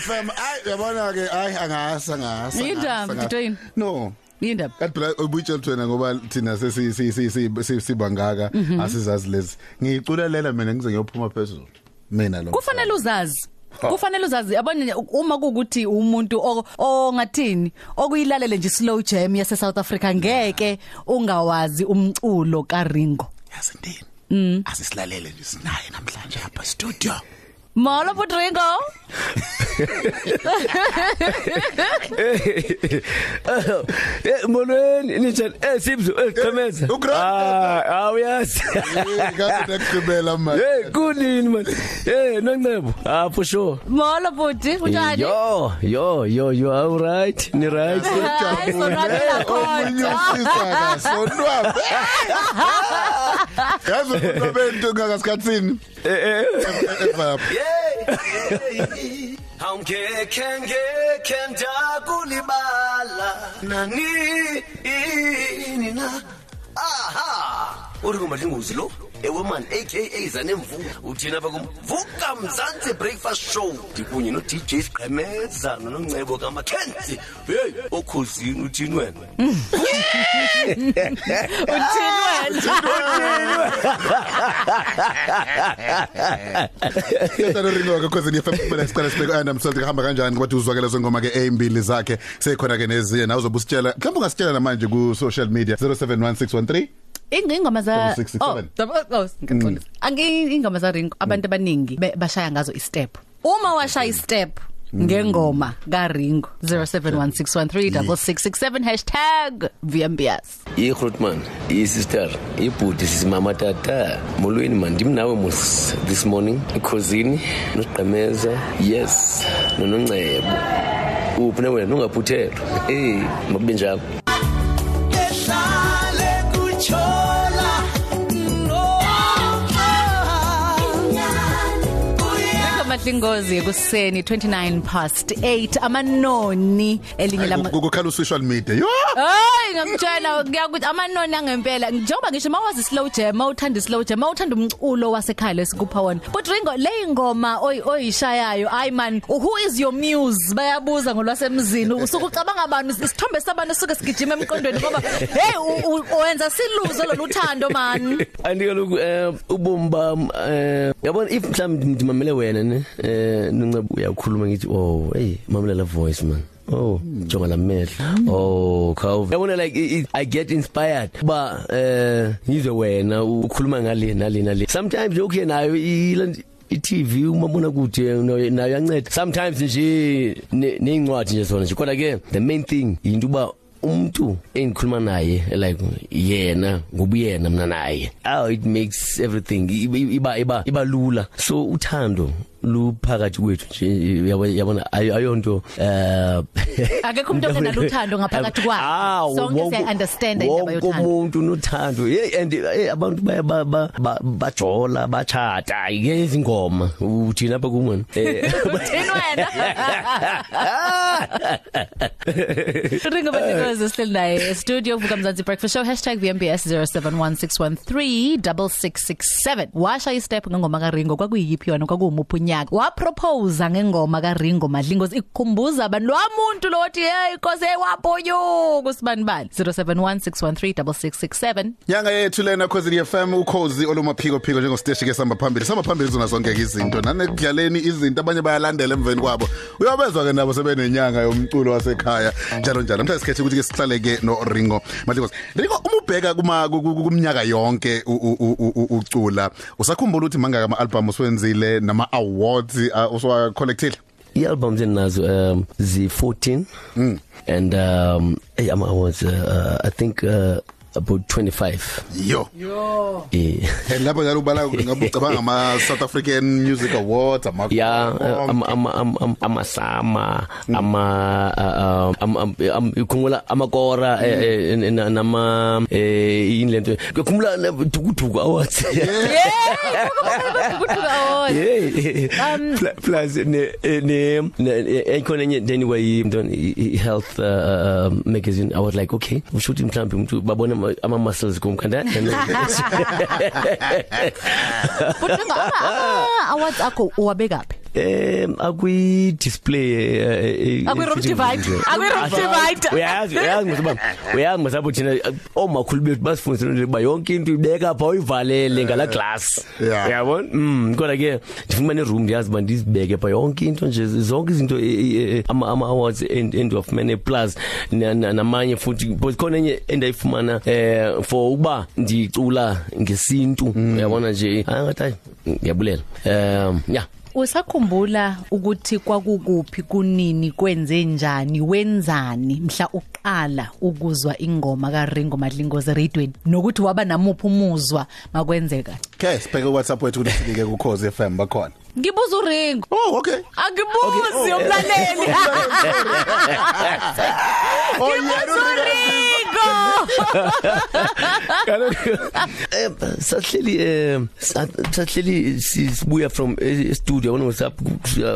FM. Ay uyabona ke ay angasa angasa. Yindaba, Mthweni? No. Yindaba. Kanti phela ubuyitshela thina ngoba thina sesi si si si sibangaka asizazi lezi. Ngiculalela mina ngize ngiyophuma phezulu. Mina lo. Kufanele uzazi. Kufanele uzazi yabona uma kuukuthi umuntu o- ongathini okuyilalele nje slow jam yase South Africa ngeke ungawazi umculo kaRingo. yazi ndini. Asisilalele nje sinaye namhlanje hapa studio. Molo Putringo. Eh molweni ninjani eh sibzo eh qhameza uGrant. ah awuyazi Ngathi nakugqibela manje. hey kunini man eh noncebo ah for sure Molo Puti, unjani? yo yo yo you are right ni right Hayi sonwabela Omunye khona. usisa sonwabe. Yazi ubento ngakasikhatsini. eh eh Eva. Awungekhe ngekhe ndakulibala nani nina aha uri kumadlingozi lo ewe man aka zanemvu uthina apha kumvuka mzansi breakfast show. Ndikunye no-dj siqhemeza nononcebo kamakhenzi. Heyi okhosini uthini wena? Uthini wena? Sithando ringo ke cause ngiyafa phela sicela sibeke ana msonto kuhamba kanjani ngoba uzwakela zengoma ke ezimbili zakhe sekhona ke nezinye. Nawe uzobusitshela mhlawumbe ungasitshela namanje ku social media 071613 Ingoma za 667. Oh, oh, ngixolisa. Angi ingoma za Ringo abantu abaningi be- bashaya ngazo istep. Uma washaya istep ngengoma kaRingo 0716136667 #VMBS. i-grootman i-sister ibhudi sisimama tata molweni man ndim nawe mos this morning ekhosini nosiqemeza yes nononcebo uphi na wena? Ungaphuthelwa eyi makube njalo Madlingozi ekuseni 29 past 8 amanoni elinye lama ukukhala social media. Yo! Hayi ngakutshela ngiyakuthi amanoni angempela. Njengoba ngisho mawazi slow jam mawuthanda slow jam mawuthanda umculo wasekhaya lesikupha wona but Ringo le ingoma oy oyishayayo ay man who is your muse? Bayabuza ngolwasemzini. Usuke ucabanga abantu isithombe sabantu suke sigijima emqondweni ngoba hey u- u- wenza siluzo loluthando man. Andike lokhu um ubomi bam um yabona if mhlawumbe ndimamele wena ne? Um noncebo uyakhuluma ngithi oh hey mamela la voice man. Oh jonga lamehlo oh khawu yabona like i- i- i get inspired. Ba eh ngizwe wena ukhuluma ngale nale nale. Sometimes lokhu nayo i- i-TV umabona kude nayo nayo yanceda sometimes nje ne- neyincwadi nje sona nje. Kodwa ke the main thing into ba umuntu engikhuluma naye like yena ngobuyena mina naye. Oh it makes everything iba iba iba, iba lula. So uthando luphakathi kwethu nje yabo- yabona ayo ayonto eh akekho umuntu ongenalo uthando ngaphakathi kwakhe. Ah, sonke wonke- siya understand indaba wonke yothando. umuntu unothando. Hey and hey, abantu baya ba- ba- ba- bajola bachata yezi ngoma uthina apha kumona eh Uthini wena? Ringo Badikoza still naye studio vuka mzansi breakfast show #VMBS 0716136667 washa istep ngengoma kaRingo kwakuyiphi yona kwakuwumuphi unyaka wapropose ngengoma kaRingo Madlingozi. Ikukhumbuza abantu lomuntu lothi hey inkosi waphonyuka usibani bani. 0716136667 Nyanga yethu lena cause FM ukhozi olumaphiko phiko njengosteshi ke samba phambili samba phambili zona zonke izinto nanekudlaleni izinto abanye bayalandela emveni kwabo. Uyabezwa ke nabo sebenenyanga yomculo wasekhaya njalo njalo. Mhlawumbe sikhethe ukuthi ke sihlale ke no Ringo Madlingozi. Ringo uma ubheka kuma ku- ku- kumnyaka yonke u- u- u- u- ucula usakhumbula ukuthi mangaka ama album uswenzile nama awards uh, uswa collectile i-albums endinazo um zi-14 mm. and um hey, ama awards uh, uh, i think uh, about 25 yo. Eh and lapho njalo ubala ngabucabanga ama South African Music Awards ama ya ama ama ama amasama ama uh, um, am- am- ikhumula amakora eh, eh, na- nama eh inlento kukhumula dukuduku awards. Yeah. Um plus ne ne ekhona enye then way mntwana health uh, uh, magazine. I was like okay ushuthi mhlambi umuntu babona ama ama muscles kumkhanda but Ringo ama ama awards akho uwabekaphi em akwi display Akwi room divide. Akwi room divide. uyazi uyazi msaba uyazi msaba thina omakhulu bethu basifundisa nje ba yonke into ibeka pha uyivalele ngala glass. Yeah. uyabona? Mm kodwa ke ndifumane room ndiyazi ba ndizibeke pha yonke into nje zonke izinto eh, eh, ama ama awards end end of many plus na- na- namanye futhi because khona enye endayifumana eh for uba ndicula ngesintu. Uyabona nje? Angathi hayi ngiyabulela. Um yeah Usakhumbula ukuthi kwakukuphi kunini kwenze njani wenzani mhla uqala ukuzwa ingoma kaRingo Madlingozi radioweni nokuthi waba namuphi umuzwa makwenzeka? Okay sibheke WhatsApp wethu ukuthi sibike ku Cause FM bakhona. Ngibuza uRingo. Oh okay. Angibuzi umlaleli. Oh Ngibuza uRingo. Kaloku eh sahleli eh sahleli sibuya from eh, studio yabona ngosapho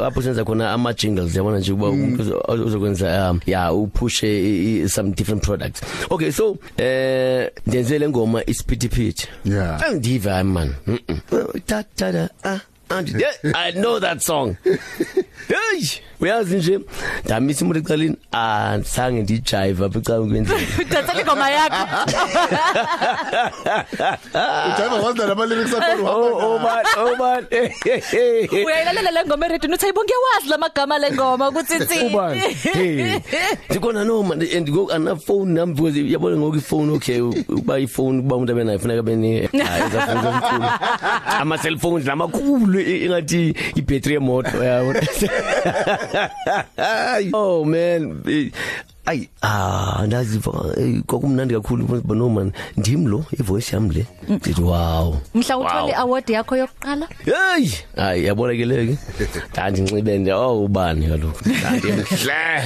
apho senza khona ama jingles yabona nje kuba umuntu uzokwenza um yeah upush eh, some different products. Okay so eh ndenze le ngoma isiphithiphithi. Yeah. angidiva man. Mm, mm. ta ta. Ah and I know that song. Hey, uyazi nje ndamisa umuntu ecaleni asange ndijive apha ecaleni kwenzeni. Datsela ingoma yakho. Ujayiva wazina lama lyrics akho Oh oh man oh man. Uyayilalela le ngoma eRadio uthi ayibo ngiyawazi lamagama lengoma ukuthi ithini Uba hey. Ndikona no man and go ana phone number because yabona ngoku ifone okay uba ifone uba umuntu abenayo funeka bene hayiza phone zomkhulu ama cellphones lamakhulu ingathi ibattery yemoto yabona oh man. Eh, ay ah ndaziva eh, kwakumnandi kakhulu ngoba no man ndim lo ivoice yami le ndithi wow Mhla uthola Wow. iaward yakho yokuqala Hey, hayi yabona ke leke. Kanti nxibe nje oh ubani kaloku. Kanti mhle.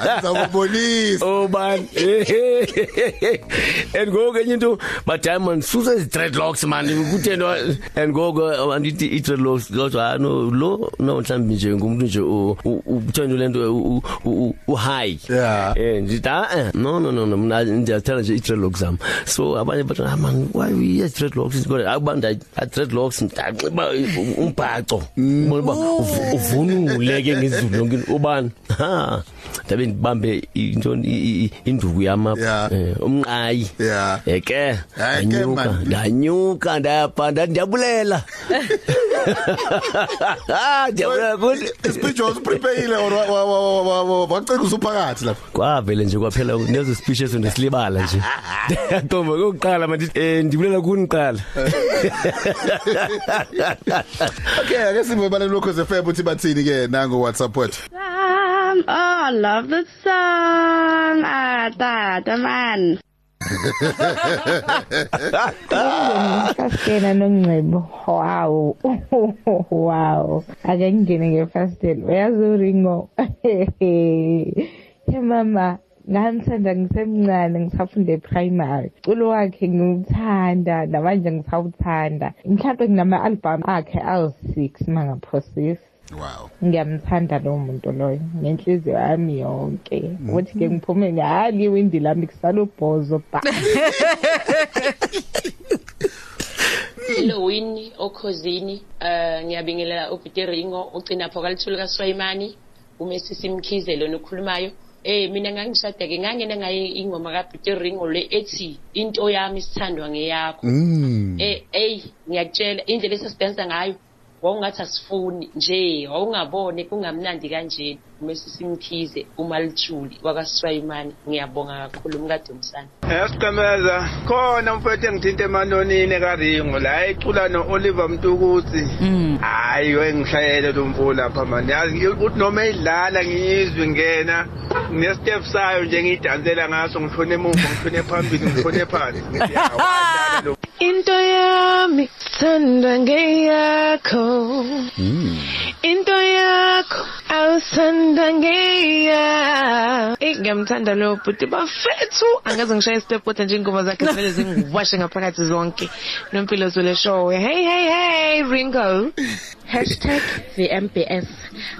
Ngizakubonisa Ubani. And go kenye into ba diamond susa is dreadlocks man kuthendo and go go andithi i dreadlocks kodwa no lo no mhlambi nje ngumuntu nje uthando lento u- u u high. Yeah. Eh ndita eh, no no no no mina ndiyathanda nje i dreadlocks am. So abanye bathi ah man why we yes dreadlocks kodwa akubanda dreadlocks ndaxiba umbhaco. Ubona ba uv- uvunule ke ngezulu yonke ubani. Ha. Ndabe ndibambe into i- i- induku yama Yeah. eh, umnqayi. Yeah. Eke. Hayi ke, Ndanyuka man. ndanyuka ndayapanda ndiyabulela. Ndiyabulela kuthi Ispeech was prepared or wa- wa- wa- wa- wa- wacela usuphakathi lapha kwavele nje kwaphela nezo speech ezo nesilibala nje yaqomba kokuqala manje eh ndibulela kuni qala Okay ake sibe balelo lokho FM uthi bathini ke nango WhatsApp wethu Um, oh, I love this song. Ah, tata man. Ngifastela nongcebo. Wow. wow. Ake ngingene ngefastela. Uyazi uRingo. Hey mama, ngamthanda ngisemncane ngisafunde primary. Culo wakhe ngiwuthanda namanje ngisawuthanda. Mhlawumbe nginama album akhe awu6 mangaphosisi. Wow. Ngiyamthanda lo muntu loyo ngenhliziyo yami yonke. Ukuthi ke ngiphume ngali windi lami kusalubhozo ba. Hello Winnie okhosini eh ngiyabingelela uBiteringo ugcina phokalithulu kaSwayimani umesisi Mkhize lona okhulumayo. Eh mina ngangishada ke ngangena ngaye ingoma kaBiteringo le ethi into yami sithandwa ngeyakho. Eh hey ngiyakutshela indlela esasidansa ngayo. Wawungathi asifuni nje wawungabone kungamnandi kanje umesisi Mkhize umalithuli wakwaSwayimani ngiyabonga kakhulu mkade umsana. Esiqemeza khona mfethu engithinta emanonini kaRingo la ecula noOliver Mtukudzi hayi wengishayele lo mfo lapha manje yazi uthi noma idlala ngiyizwe ngena nestep sayo nje ngiyidansela ngaso ngishone emuva ngishone phambili ngishone phansi. Into yami sanda ngeyakho Into yakho awusanda ngeya Ngiyamthanda lo bhuti bafethu angaze ngishaye step kodwa nje ingoma zakhe vele zingiwashe ngaphakathi zonke Nompilo Zule show hey hey hey Ringo Hashtag VMBS.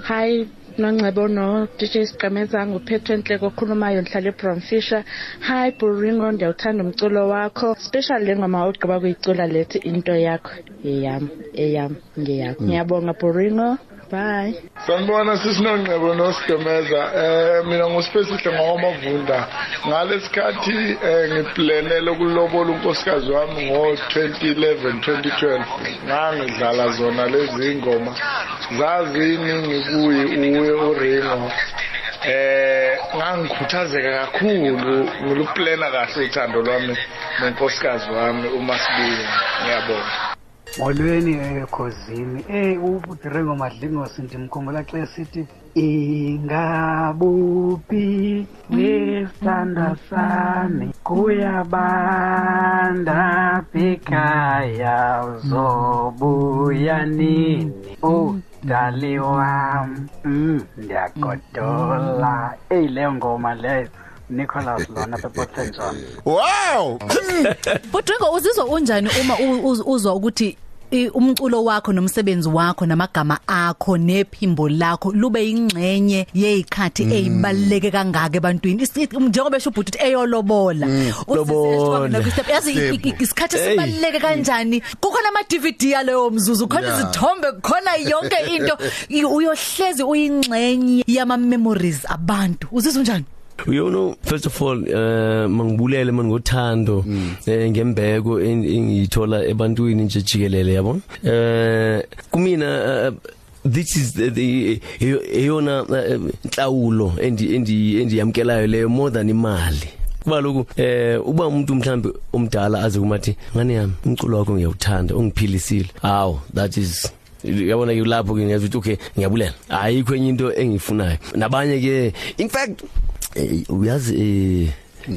Hi nongcebo no DJ Sigameza nguPhetho Nhleko okhulumayo ngihlala eBromfisher hi Buringo ndiyawuthanda umculo wakho special le ngoma ogqiba kuyicula lethi into yakho. Eyam eyam ngeyakho ngiyabonga Buringo. Bye. Sanibona sisinongcebo nosidemeza eh mina ngusipesihle ngawamavunda. Ngalesikhathi eh ngiplanele ukulobola unkosikazi wami ngo2011 2012 ngangidlala zona lezi ingoma zaziningi kuyi uwe uRingo. Eh ngangikhuthazeka kakhulu ngiluplana kahle uthando lwami nenkosikazi wami uma sibuya ngiyabonga. Molweni ekhosini eh ubudirengo madlingosi ndimkhumbula xa esithi ingabuphi nesitanda sami kuyabanda bekhaya uzobuya nini? Udali wam mm, ndiyagodola. Eyi leyo ngoma leyo. Nicholas lona beport john wow! Budringo uzizwa unjani uma u- uz- uzwa ukuthi i- umculo wakho nomsebenzi wakho namagama akho nephimbo lakho lube ingxenye yezikhathi ezibaleke kangaka ebantwini? Isi- njengoba esho ubhuti ukuthi eyolobola Lobola. yazi i- i- isikhathi Hey. sibaleke kanjani? Kukhona ama DVD yaleyo mzuzu khona Yeah. izithombe khona yonke into. I- uyohlezi uyingxenye yama memories abantu. Uzizwa unjani? You know first of all uh mangibulele manje ngothando eh ngembeko en- engiyithola ebantwini nje jikelele yabona eh kumina uh, this is the, the eyona uh, nhlawulo endi endi endiyamkelayo leyo more than imali. Kuba lokhu eh uba umuntu mhlambe omdala aze kumathi ngane yami umculo wakho ngiyawuthanda ungiphilisile. Aw that is yabona ke lapho ke ngiyazi ukuthi okay ngiyabulela. Ayikho enye into engiyifunayo. Nabanye ke in fact eh, uyazi eh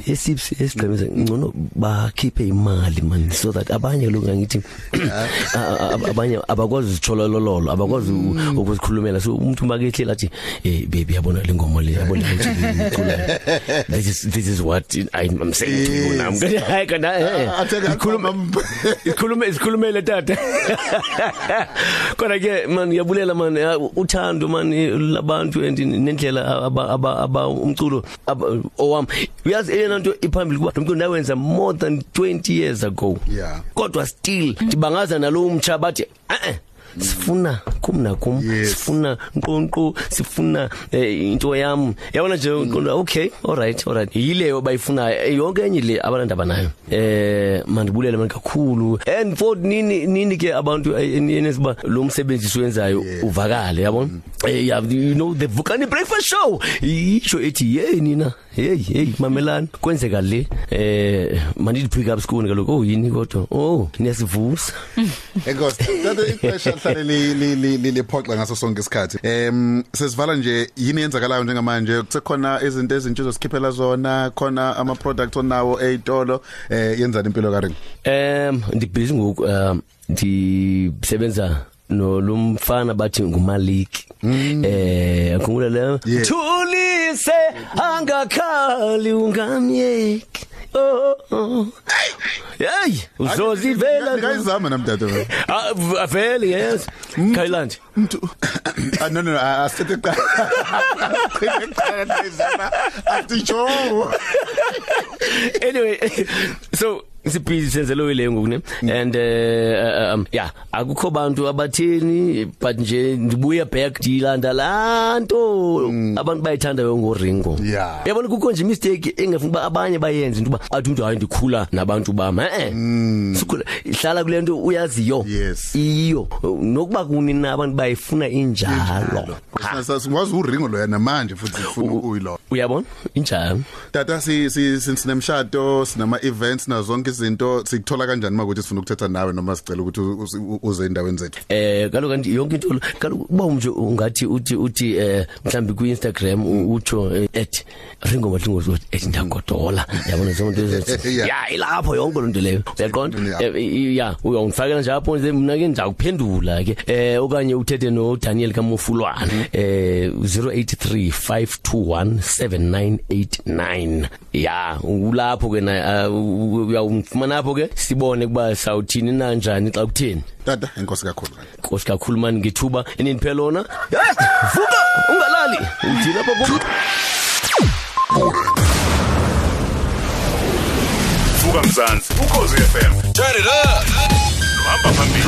esips esigqemeza ngcono bakhiphe imali man so that abanye lokho ngithi abanye abakwazi ukuthola lololo abakwazi u- ukuzikhulumela. So umuntu makehlela athi eh baby yabona le ngoma le yabona ukuthi ngicula this is this is what I'm, I'm saying to you now. Hayi kana eh Atheka ikhuluma ikhulume isikhulumele tata. Kodwa ke man yabulela man ya, uthando man labantu and nendlela aba aba aba umculo aba- owami. Uyazi eyona nto iphambili kuba lo mculo ndawenza more than 20 years ago Yeah. kodwa still ndibangaza nalo umtsha bathi eh eh sifuna kum nakum Yes. sifuna nqonqo sifuna eh, into yami yabona nje nqonqo okay all right all right. Yileyo bayifunayo Eh, yonke enye le abanandaba nayo. Eh mandibulele manje kakhulu. And for nini nini ke abantu eh, enesiba lo msebenzi siwenzayo uvakale yabona eh yeah, you know the Vukani breakfast show. Isho ethi hey nina hey hey mamelani. Kwenzeka le eh manidi pick up school kaloku oh yini kodwa? Oh niyasivusa. Enkosi tata ixesha lihlale li- li- li- li- liphoxa ngaso sonke isikhathi. Em sesivala nje yini yenzakalayo njengamanje kusekhona izinto ezintsha zosikhiphela zona khona ama products onawo eitolo eh yenzani impilo karing? Em ndibhizi ngoku um ndisebenza no lumfana bathi ngumalik. Eh akhumbula le? Yes. thulise angakhali ungamyeki. Oh oh. hey uzozivela ngayizama namdada wena Ah, v- avele yes. Kailandi umuntu ah no no asithe qala qala qala ngayizama aticho anyway so sibhizi senzelo ile ngoku ne? And uh, um yeah akukho bantu abatheni but nje ndibuya back dilanda lanto abantu bayithanda ngoringo. Yeah. yabona kukho nje mistake engafuna uba abanye bayenze into uba athi umuntu hayi ndikhula nabantu bam. Eh sikhula ihlala kule nto uyaziyo. Yes. iyo. Nokuba kuni na abantu bayifuna injalo. Wazi uringo lo yana manje futhi ufuna uyilo uyabona? Injalo. Tata si si sinemshado sinama events nazo zonke izinto sikuthola kanjani makuthi sifuna ukuthetha nawe noma sicela ukuthi u- u- uze endaweni zethu? Eh kaloku kanti yonke into kaloku uba nje ungathi uthi uthi eh mhlambi ku Instagram u- utsho eh, at ringo madlingo ethi ndagodola yabona zonke into ezothi Yeah. ya ilapho yonke loo nto leyo. Uyaqonda? Yeah. Eh, i- ya uyongifakela nje apho nje mina ke ndizawuphendula ke eh okanye uthethe no Daniel Kamofulwana eh eh 0835217989 ya ulapho ke na uh, uyawumfumana lapho ke? Sibone kuba sawuthini na njani xa kutheni? Tata enkosi kakhulu Nkosi kakhulu mani ngithuba eniphe lona. Hey, vuka ungalali. Lapha vuka? Vuka Mzansi ukhosi FM turn it up. Hamba phambili.